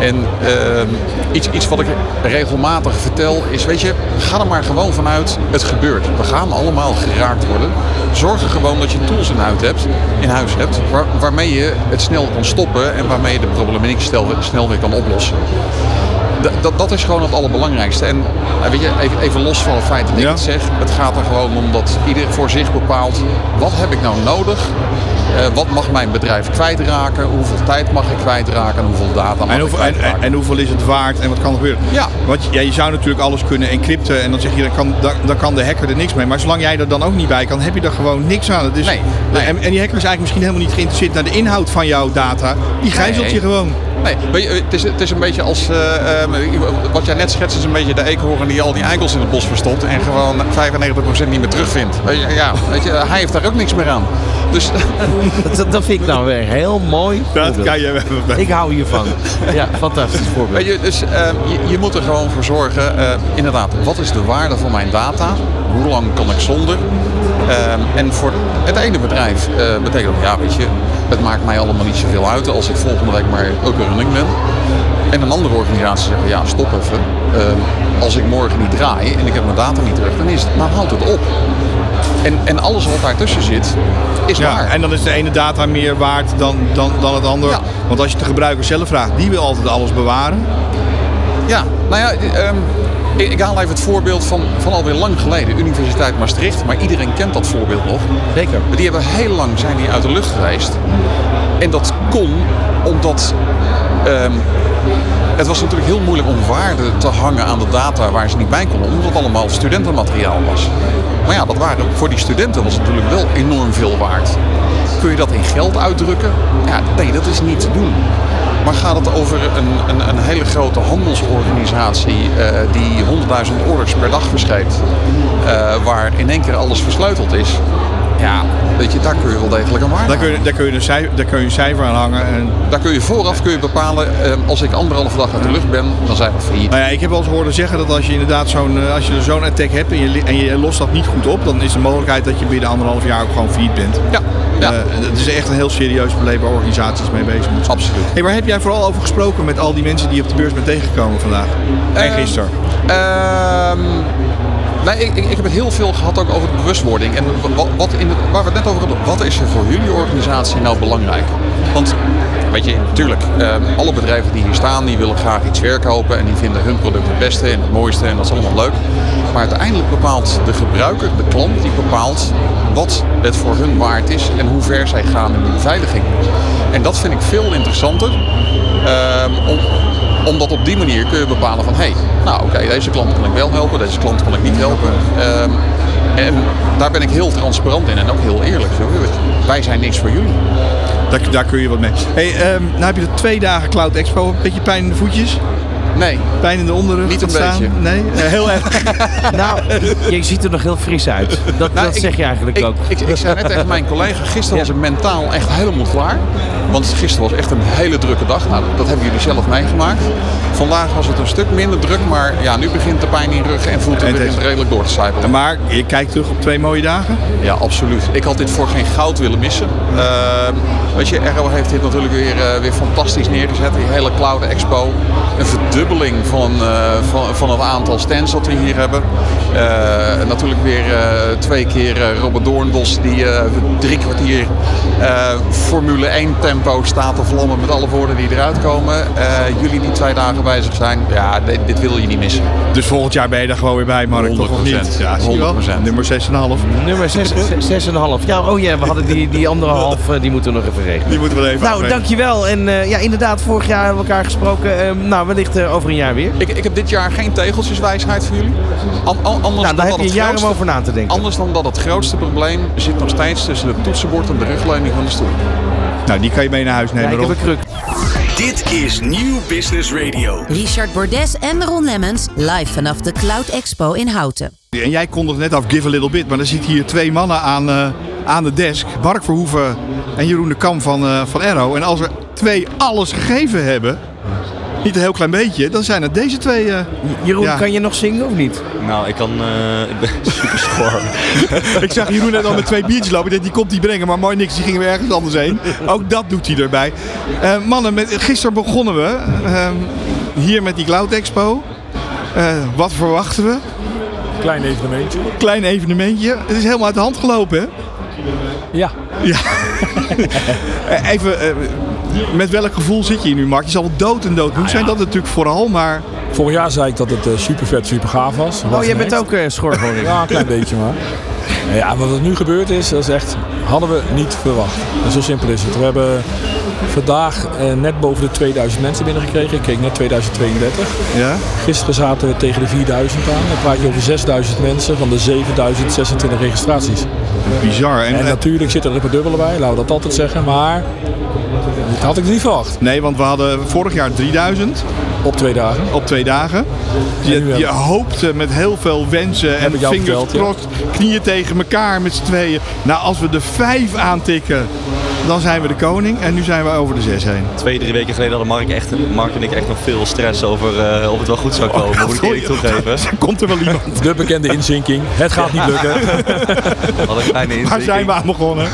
En ehm, iets, iets wat ik regelmatig vertel is, weet je, ga er maar gewoon vanuit, het gebeurt. We gaan allemaal geraakt worden. Zorg er gewoon dat je tools in huis hebt, in huis hebt waar- waarmee je het snel kan stoppen en waarmee je de problematiek snel weer kan oplossen. Dat, dat is gewoon het allerbelangrijkste. En eh, weet je, even, even los van het feit dat ik Ja. het zeg. Het gaat er gewoon om dat ieder voor zich bepaalt. Wat heb ik nou nodig? Eh, wat mag mijn bedrijf kwijtraken? Hoeveel tijd mag ik kwijtraken? En hoeveel data mag en, ik hoeveel, en, kwijtraken? en, en hoeveel is het waard en wat kan er gebeuren? Ja. Want ja, je zou natuurlijk alles kunnen encrypten en dan zeg je, dan kan, dan, dan kan de hacker er niks mee. Maar zolang jij er dan ook niet bij kan, heb je er gewoon niks aan. Nee, nee. En, en die hacker is eigenlijk misschien helemaal niet geïnteresseerd naar de inhoud van jouw data. Die gijzelt Nee. je gewoon. Nee, weet je, het, is, het is een beetje als. eh, eh, wat jij net schetst, is een beetje de eekhoorn die al die eikels in het bos verstopt. en gewoon 95% niet meer terugvindt. Weet je, ja, weet je, hij heeft daar ook niks meer aan. Dus <laughs> Dat, dat vind ik nou weer heel mooi. Dat kan je wel. Ik hou hiervan. Ja, fantastisch voorbeeld. Weet je, dus, eh, je, je moet er gewoon voor zorgen. eh, inderdaad, wat is de waarde van mijn data? Hoe lang kan ik zonder? Ehm, en voor het ene bedrijf eh, betekent dat, ja, weet je, het maakt mij allemaal niet zoveel uit als ik volgende week maar ook een running ben. En een andere organisatie zegt, ja, stop even. Ehm, als ik morgen niet draai en ik heb mijn data niet terug, dan is het, dan houdt het op. En, en alles wat daartussen zit, is Ja, waar. en dan is de ene data meer waard dan, dan, dan het andere. Ja. Want als je de gebruiker zelf vraagt, die wil altijd alles bewaren. Ja, nou ja, ehm, ik, ik haal even het voorbeeld van, van alweer lang geleden. Universiteit Maastricht, maar iedereen kent dat voorbeeld nog. Zeker. Die hebben heel lang zijn die uit de lucht geweest. En dat kon omdat ehm, het was natuurlijk heel moeilijk om waarde te hangen aan de data waar ze niet bij konden, omdat het allemaal studentenmateriaal was. Maar ja, dat waren, voor die studenten was het natuurlijk wel enorm veel waard. Kun je dat in geld uitdrukken? Ja, nee, dat is niet te doen. Maar gaat het over een, een, een hele grote handelsorganisatie eh, die 100.000 orders per dag verscheept, eh, waar in één keer alles versleuteld is? Ja, weet je, daar kun je wel degelijk aan waarde Daar kun je, daar kun je, een, cijfer, daar kun je een cijfer aan hangen. En, Daar kun je vooraf kun je bepalen, eh, als ik anderhalve dag uit de lucht ben, dan zijn we failliet. nou ja, ik heb wel eens horen zeggen dat als je inderdaad zo'n als je zo'n attack hebt en je, en je lost dat niet goed op, dan is de mogelijkheid dat je binnen anderhalf jaar ook gewoon failliet bent. Ja, ja. Eh, het is echt een heel serieus probleem waar organisaties mee bezig moeten zijn. Absoluut. Hey, waar heb jij vooral over gesproken met al die mensen die je op de beurs bent tegengekomen vandaag? En Eh, gisteren? Ehm, nee, ik, ik, heb het heel veel gehad ook over de bewustwording. En wat, wat in het, waar we het net over hadden, wat is er voor jullie organisatie nou belangrijk? Want, weet je, natuurlijk, ehm, alle bedrijven die hier staan, die willen graag iets verkopen. En die vinden hun product het beste en het mooiste en dat is allemaal leuk. Maar uiteindelijk bepaalt de gebruiker, de klant, die bepaalt wat het voor hun waard is en hoe ver zij gaan in de beveiliging. En dat vind ik veel interessanter. Ehm, om, omdat op die manier kun je bepalen van... hé, hey, nou oké, deze klant kan ik wel helpen, deze klant kan ik niet helpen. Ehm, en daar ben ik heel transparant in en ook heel eerlijk. Zo, wij zijn niks voor jullie. Daar, daar kun je wat mee. Hey, ehm, nou heb je er twee dagen Cloud Expo. Een beetje pijn in de voetjes? Nee, Pijn in de onderrug? Niet een beetje. Nee? <laughs> Heel erg. <laughs> Nou, je ziet er nog heel fris uit. Dat, Nou, dat ik- zeg je eigenlijk ik, ook. Ik, ik zei net tegen mijn collega, gisteren was ik mentaal echt helemaal klaar. Want gisteren was echt een hele drukke dag. Nou, dat hebben jullie zelf meegemaakt. Vandaag was het een stuk minder druk, maar ja, nu begint de pijn in rug en voeten En het is- redelijk door te sijpelen. Maar je kijkt terug op twee mooie dagen. Ja, absoluut. Ik had dit voor geen goud willen missen. Ehm, weet je, Arrow heeft dit natuurlijk weer, eh, weer fantastisch neergezet. Die hele Cloud Expo. Een verdubbeling van, eh, van, van het aantal stands dat we hier hebben. Eh, natuurlijk weer eh, twee keer eh, Robert Doornbos die eh, drie kwartier eh, Formule 1 tempo staat te vlammen met alle woorden die eruit komen. Eh, jullie die twee dagen bezig zijn, ja, dit, dit wil je niet missen. Dus volgend jaar ben je er gewoon weer bij, Mark. Toch of niet? 100%. Ja, zie je wel? 100%. Nummer 6,5. Nummer 6,5. Ja, oh ja, we hadden die, die andere <laughs> half, eh, die moeten we nog even regelen. Die moeten we even Nou, dankjewel. En eh, ja, inderdaad, vorig jaar hebben we elkaar gesproken. Eh, nou, wellicht over een jaar weer. Ik, ik heb dit jaar geen tegeltjeswijsheid voor jullie. An- an- anders Nou, dan daar heb dat je om grootste- over na te denken. Anders dan dat het grootste probleem zit nog steeds tussen het toetsenbord en de rugleuning van de stoel. Nou, die kan je mee naar huis Ja, nemen, ik heb Rob. een kruk. Dit is Nieuw Business Radio. Richard Bordes en Ron Lemmens live vanaf de Cloud Expo in Houten. En jij kondigt net af, give a little bit. Maar er zitten hier twee mannen aan, eh, aan de desk. Mark Verhoeven en Jeroen de Kam van, eh van Arrow. En als er twee alles gegeven hebben, niet een heel klein beetje, dan zijn het deze twee. eh. Jeroen, Ja. kan je nog zingen of niet? Nou, ik kan. eh, ik ben <laughs> super schor. <laughs> Ik zag Jeroen net al met twee biertjes lopen. Ik dacht, die komt die brengen, maar mooi niks. Die gingen weer ergens anders heen. Ook dat doet hij erbij. Eh, mannen, met, gisteren begonnen we ehm, hier met die Cloud Expo. Eh, wat verwachten we? Klein evenementje. Klein evenementje. Het is helemaal uit de hand gelopen, hè? Ja. Ja. <laughs> Even, eh, met welk gevoel zit je hier nu, Mark? Je zal wel dood en dood moe zijn, dat natuurlijk vooral, maar... Vorig jaar zei ik dat het eh, super vet, super gaaf was. Oh, jij bent ook eh schor. <laughs> Ja, een klein beetje maar. Ja, wat er nu gebeurd is, dat is echt, hadden we niet verwacht. En zo simpel is het. We hebben vandaag eh, net boven de 2000 mensen binnengekregen. Ik keek net 2032. Ja? Gisteren zaten we tegen de 4000 aan. Dan praat je over 6000 mensen van de 7026 registraties. Bizar. En, En eh, natuurlijk zit er een dubbele bij, laten we dat altijd zeggen. Maar dat had ik niet verwacht. nee, want we hadden vorig jaar 3000 Op twee dagen. op twee dagen. En Je, je hoopte met heel veel wensen en vingers ja. crossed, knieën tegen elkaar met z'n tweeën. Nou, als we de vijf aantikken, dan zijn we de koning. En nu zijn we over de zes heen. Twee, drie weken geleden hadden Mark, echt, Mark en ik echt nog veel stress over eh, of het wel goed zou komen. moet ik eerlijk toegeven. <laughs> Komt er wel iemand? <laughs> De bekende inzinking. Het gaat niet lukken. Hadden een kleine Waar inzinking. zijn we aan begonnen?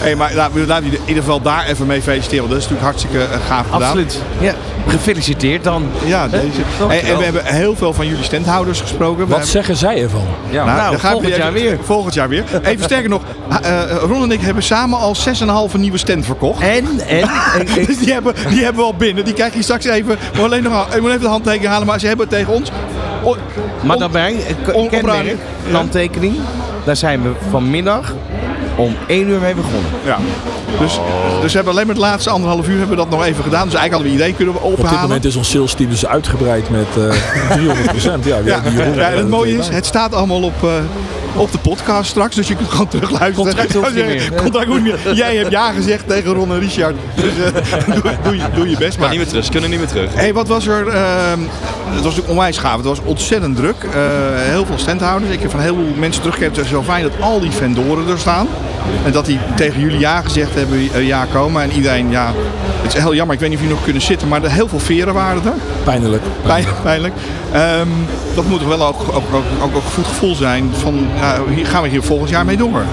Hey, maar laten we in ieder geval daar even mee feliciteren. Want dat is natuurlijk hartstikke eh, gaaf gedaan. Absoluut. Ja, gefeliciteerd dan. Ja, deze. toch? Hey, en we hebben heel veel van jullie standhouders gesproken. Wat hebben- zeggen zij ervan? Ja, Nou, we volgend jaar even- weer. Volgend jaar weer. Even sterker nog, eh, Ron en ik hebben samen al 6,5 nieuwe stand verkocht. En, <laughs> en, Dus die hebben, die hebben we al binnen. Die krijg je straks even. Moet alleen nog, ik moet even de handtekening halen. Maar ze hebben het tegen ons. O- maar daarbij, een on- kenmerk, handtekening. Daar zijn we vanmiddag om 1 uur mee begonnen. Ja. Dus, dus we hebben alleen maar het laatste anderhalf uur hebben we dat nog even gedaan. Dus eigenlijk hadden we idee kunnen Op dit ophalen. moment is ons sales team dus uitgebreid met eh 300 Ja, we Ja, ja, en het mooie is, het staat allemaal op, eh, op de podcast straks. Dus je kunt gewoon terugluisteren. Contract hoeft niet meer. Contract hoeft niet meer. Jij hebt ja gezegd tegen Ron en Richard. Dus eh, <laughs> doe, doe, je- doe je best Maar maar. niet meer terug, ze kunnen niet meer terug. Hey, wat was er? ehm, het was natuurlijk onwijs gaaf. Het was ontzettend druk. Eh, heel veel standhouders. Ik heb van heel veel mensen teruggekeerd. Het is zo fijn dat al die vendoren er staan. En dat die tegen jullie ja gezegd hebben, eh, ja komen. En iedereen, ja, het is heel jammer. Ik weet niet of jullie nog kunnen zitten. Maar er heel veel veren waren er. Pijnlijk. Pijn- Pijnlijk. Ehm, dat moet toch wel ook, ook, ook, ook, ook een goed gevoel zijn van, ja, hier gaan we hier volgend jaar mee door.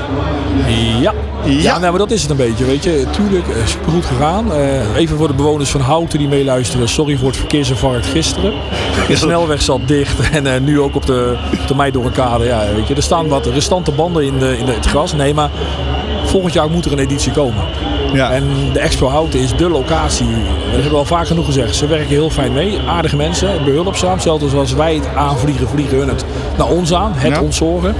Ja. Ja, nou, maar dat is het een beetje, weet je. Tuurlijk, eh, supergoed gegaan. Eh, even voor de bewoners van Houten die meeluisteren. Sorry voor het verkeersinfarct gisteren. De snelweg zat dicht en eh, nu ook op de, op de Meidorrenkade. Ja, weet je. Er staan wat restante banden in, de, in de, het gras. Nee, maar volgend jaar moet er een editie komen. Ja. En de Expo Houten is de locatie. Dat hebben we al vaak genoeg gezegd. Ze werken heel fijn mee. Aardige mensen, behulpzaam. Zelfs zoals wij het aanvliegen, vliegen hun het naar ons aan. Het Ja. ontzorgen.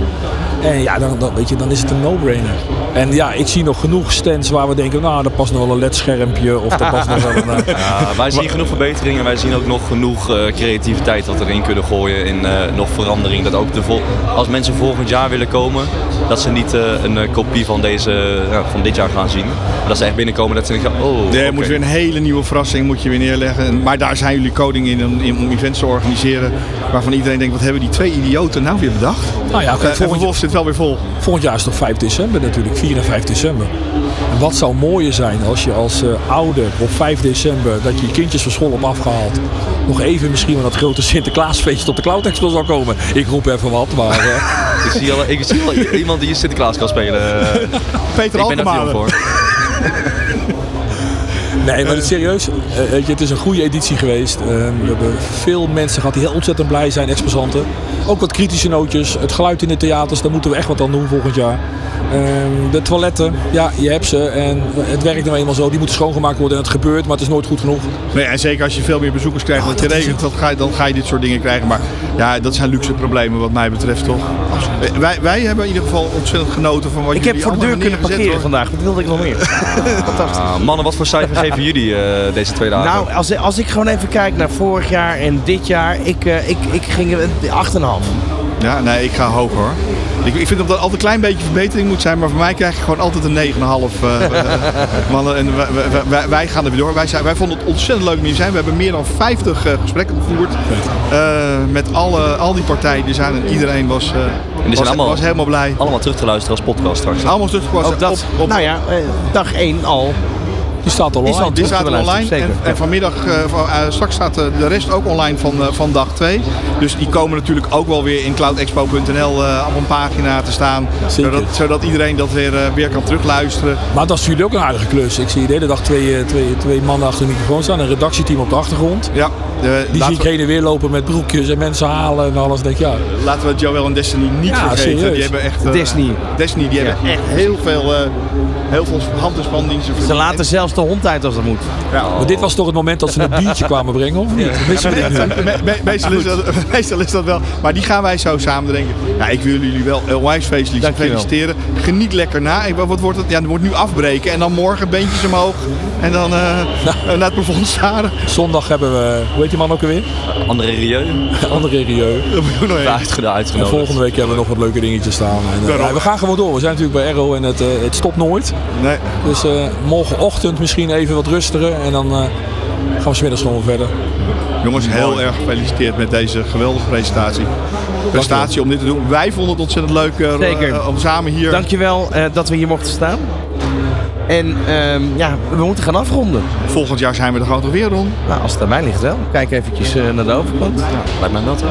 En ja, dan, dan, weet je, dan is het een no-brainer. En ja, ik zie nog genoeg stands waar we denken, nou, daar past nog wel een LED-schermpje. Of daar past nog wel een... <laughs> eh, Ja, wij zien genoeg verbeteringen. Wij zien ook nog genoeg eh, creativiteit wat we erin kunnen gooien. In eh, nog verandering. Dat ook de vol- als mensen volgend jaar willen komen, dat ze niet eh, een eh, kopie van, deze, ja, van dit jaar gaan zien. Maar dat ze echt binnenkomen dat ze denken, oh, Nee, oké. moet weer een hele nieuwe verrassing moet je weer neerleggen. En- Maar daar zijn jullie coding in, om- in om events te organiseren. Waarvan iedereen denkt, wat hebben die twee idioten nou weer bedacht? Nou ja, en volgend, zit het wel weer vol. volgend jaar is toch 5 december natuurlijk, 4 en 5 december. En wat zou mooier zijn als je als eh, ouder op 5 december, dat je je kindjes van school op afgehaald, nog even misschien wel dat grote Sinterklaasfeest op de Cloud Expo zou komen. Ik roep even wat, maar... eh, <laughs> Ik zie, al, ik zie al <laughs> iemand die Sinterklaas kan spelen. Peter ik ben daar voor. <laughs> Nee, maar het is serieus. eh, weet je, het is een goede editie geweest. Eh, we hebben veel mensen gehad die heel ontzettend blij zijn, exposanten. Ook wat kritische nootjes. Het geluid in de theaters, daar moeten we echt wat aan doen volgend jaar. Ehm, de toiletten, ja, je hebt ze. En het werkt nou eenmaal zo. Die moeten schoongemaakt worden en het gebeurt, maar het is nooit goed genoeg. Nee, en zeker als je veel meer bezoekers krijgt dan je regent, dan ga, je, dan ga je dit soort dingen krijgen. Maar ja, dat zijn luxe problemen wat mij betreft toch. Eh, Wij, wij hebben in ieder geval ontzettend genoten van wat Ik jullie heb voor de deur kunnen parkeren hoor. vandaag. Dat wilde ik nog meer. <laughs> Fantastisch. Ah, mannen, wat voor cijfer geven jullie eh, deze twee dagen? Nou, als, als ik gewoon even kijk naar vorig jaar en dit jaar, ik, eh, ik, ik ging eh, 8,5. Ja, nee, ik ga hoger hoor. Ik, ik vind dat er altijd een klein beetje verbetering moet zijn, maar voor mij krijg je gewoon altijd een 9,5 eh, <laughs> eh, mannen. En wij, wij- wij, gaan er weer door. Wij, zijn, wij vonden het ontzettend leuk om hier te zijn. We hebben meer dan 50 eh, gesprekken gevoerd eh, met alle, al die partijen die zijn en iedereen was, eh, en die was, zijn allemaal, was helemaal blij. allemaal terug te luisteren als podcast straks. Allemaal teruggekomen. Ook dat, op, op, nou ja, dag 1 al. Die staat al online. al die staat te online en, zeker. en vanmiddag, eh, van- eh, straks staat eh, de rest ook online van, eh, van dag 2. Dus die komen natuurlijk ook wel weer in cloudexpo.nl eh, op een pagina te staan. Zodat, zodat iedereen dat weer, eh, weer kan terugluisteren. Maar dat is natuurlijk ook een aardige klus. Ik zie de hele dag twee, eh, twee, twee mannen achter de microfoon staan. Een redactieteam op de achtergrond. Ja, de, Die zie ik heen en weer lopen met broekjes en mensen halen en alles. Denk ja, laten we Joel en Destiny niet Ja, vergeten. serieus. Die hebben echt, Destiny. Destiny, die hebben echt heel veel, eh heel veel hand- en spandiensten Ze laten zelfs de hond uit als dat moet. Ja. Maar dit was toch het moment dat ze een biertje <laughs> kwamen brengen, of niet? Meestal, is dat, <laughs> meestal is dat wel. Maar die gaan wij zo samen drinken. Ja, ik wil jullie wel onwijs feestelijk Dankjewel. feliciteren. Geniet lekker na. Ik- Wat wordt het? Ja, er wordt nu afbreken. En dan morgen beentjes omhoog. En dan eh, naar het plafond staren. Zondag hebben we, hoe heet die man ook alweer? Andere Rieu. <laughs> Andere Rieu. Dat moet nog. Uitgenodigd. En volgende week hebben we nog wat leuke dingetjes staan. En, eh, we gaan gewoon door. We zijn natuurlijk bij Arrow en het, eh, het stopt nooit. Nee. Dus eh, morgenochtend misschien even wat rustiger. En dan eh, gaan we smiddags gewoon verder. Jongens, heel erg gefeliciteerd met deze geweldige presentatie. Prestatie om dit te doen. Wij vonden het ontzettend leuk eh, Zeker. eh, om samen hier... Dankjewel eh dat we hier mochten staan. En ehm, ja, we moeten gaan afronden. Volgend jaar zijn we er gewoon toch weer, Ron. Nou, als het aan mij ligt wel. Kijk eventjes eh, naar de overkant. Lijkt mij dat.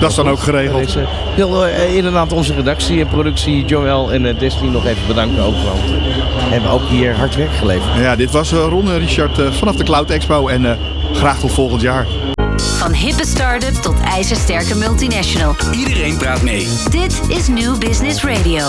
Dat is dan ook geregeld. Deze, ik wil inderdaad onze redactie en productie, Joël en Destiny nog even bedanken ook. Want hebben ook hier hard werk geleverd. Ja, dit was eh, Ron en Richard eh, vanaf de Cloud Expo. En eh, graag tot volgend jaar. Van hippe start-up tot ijzersterke multinational. Iedereen praat mee. Dit is New Business Radio.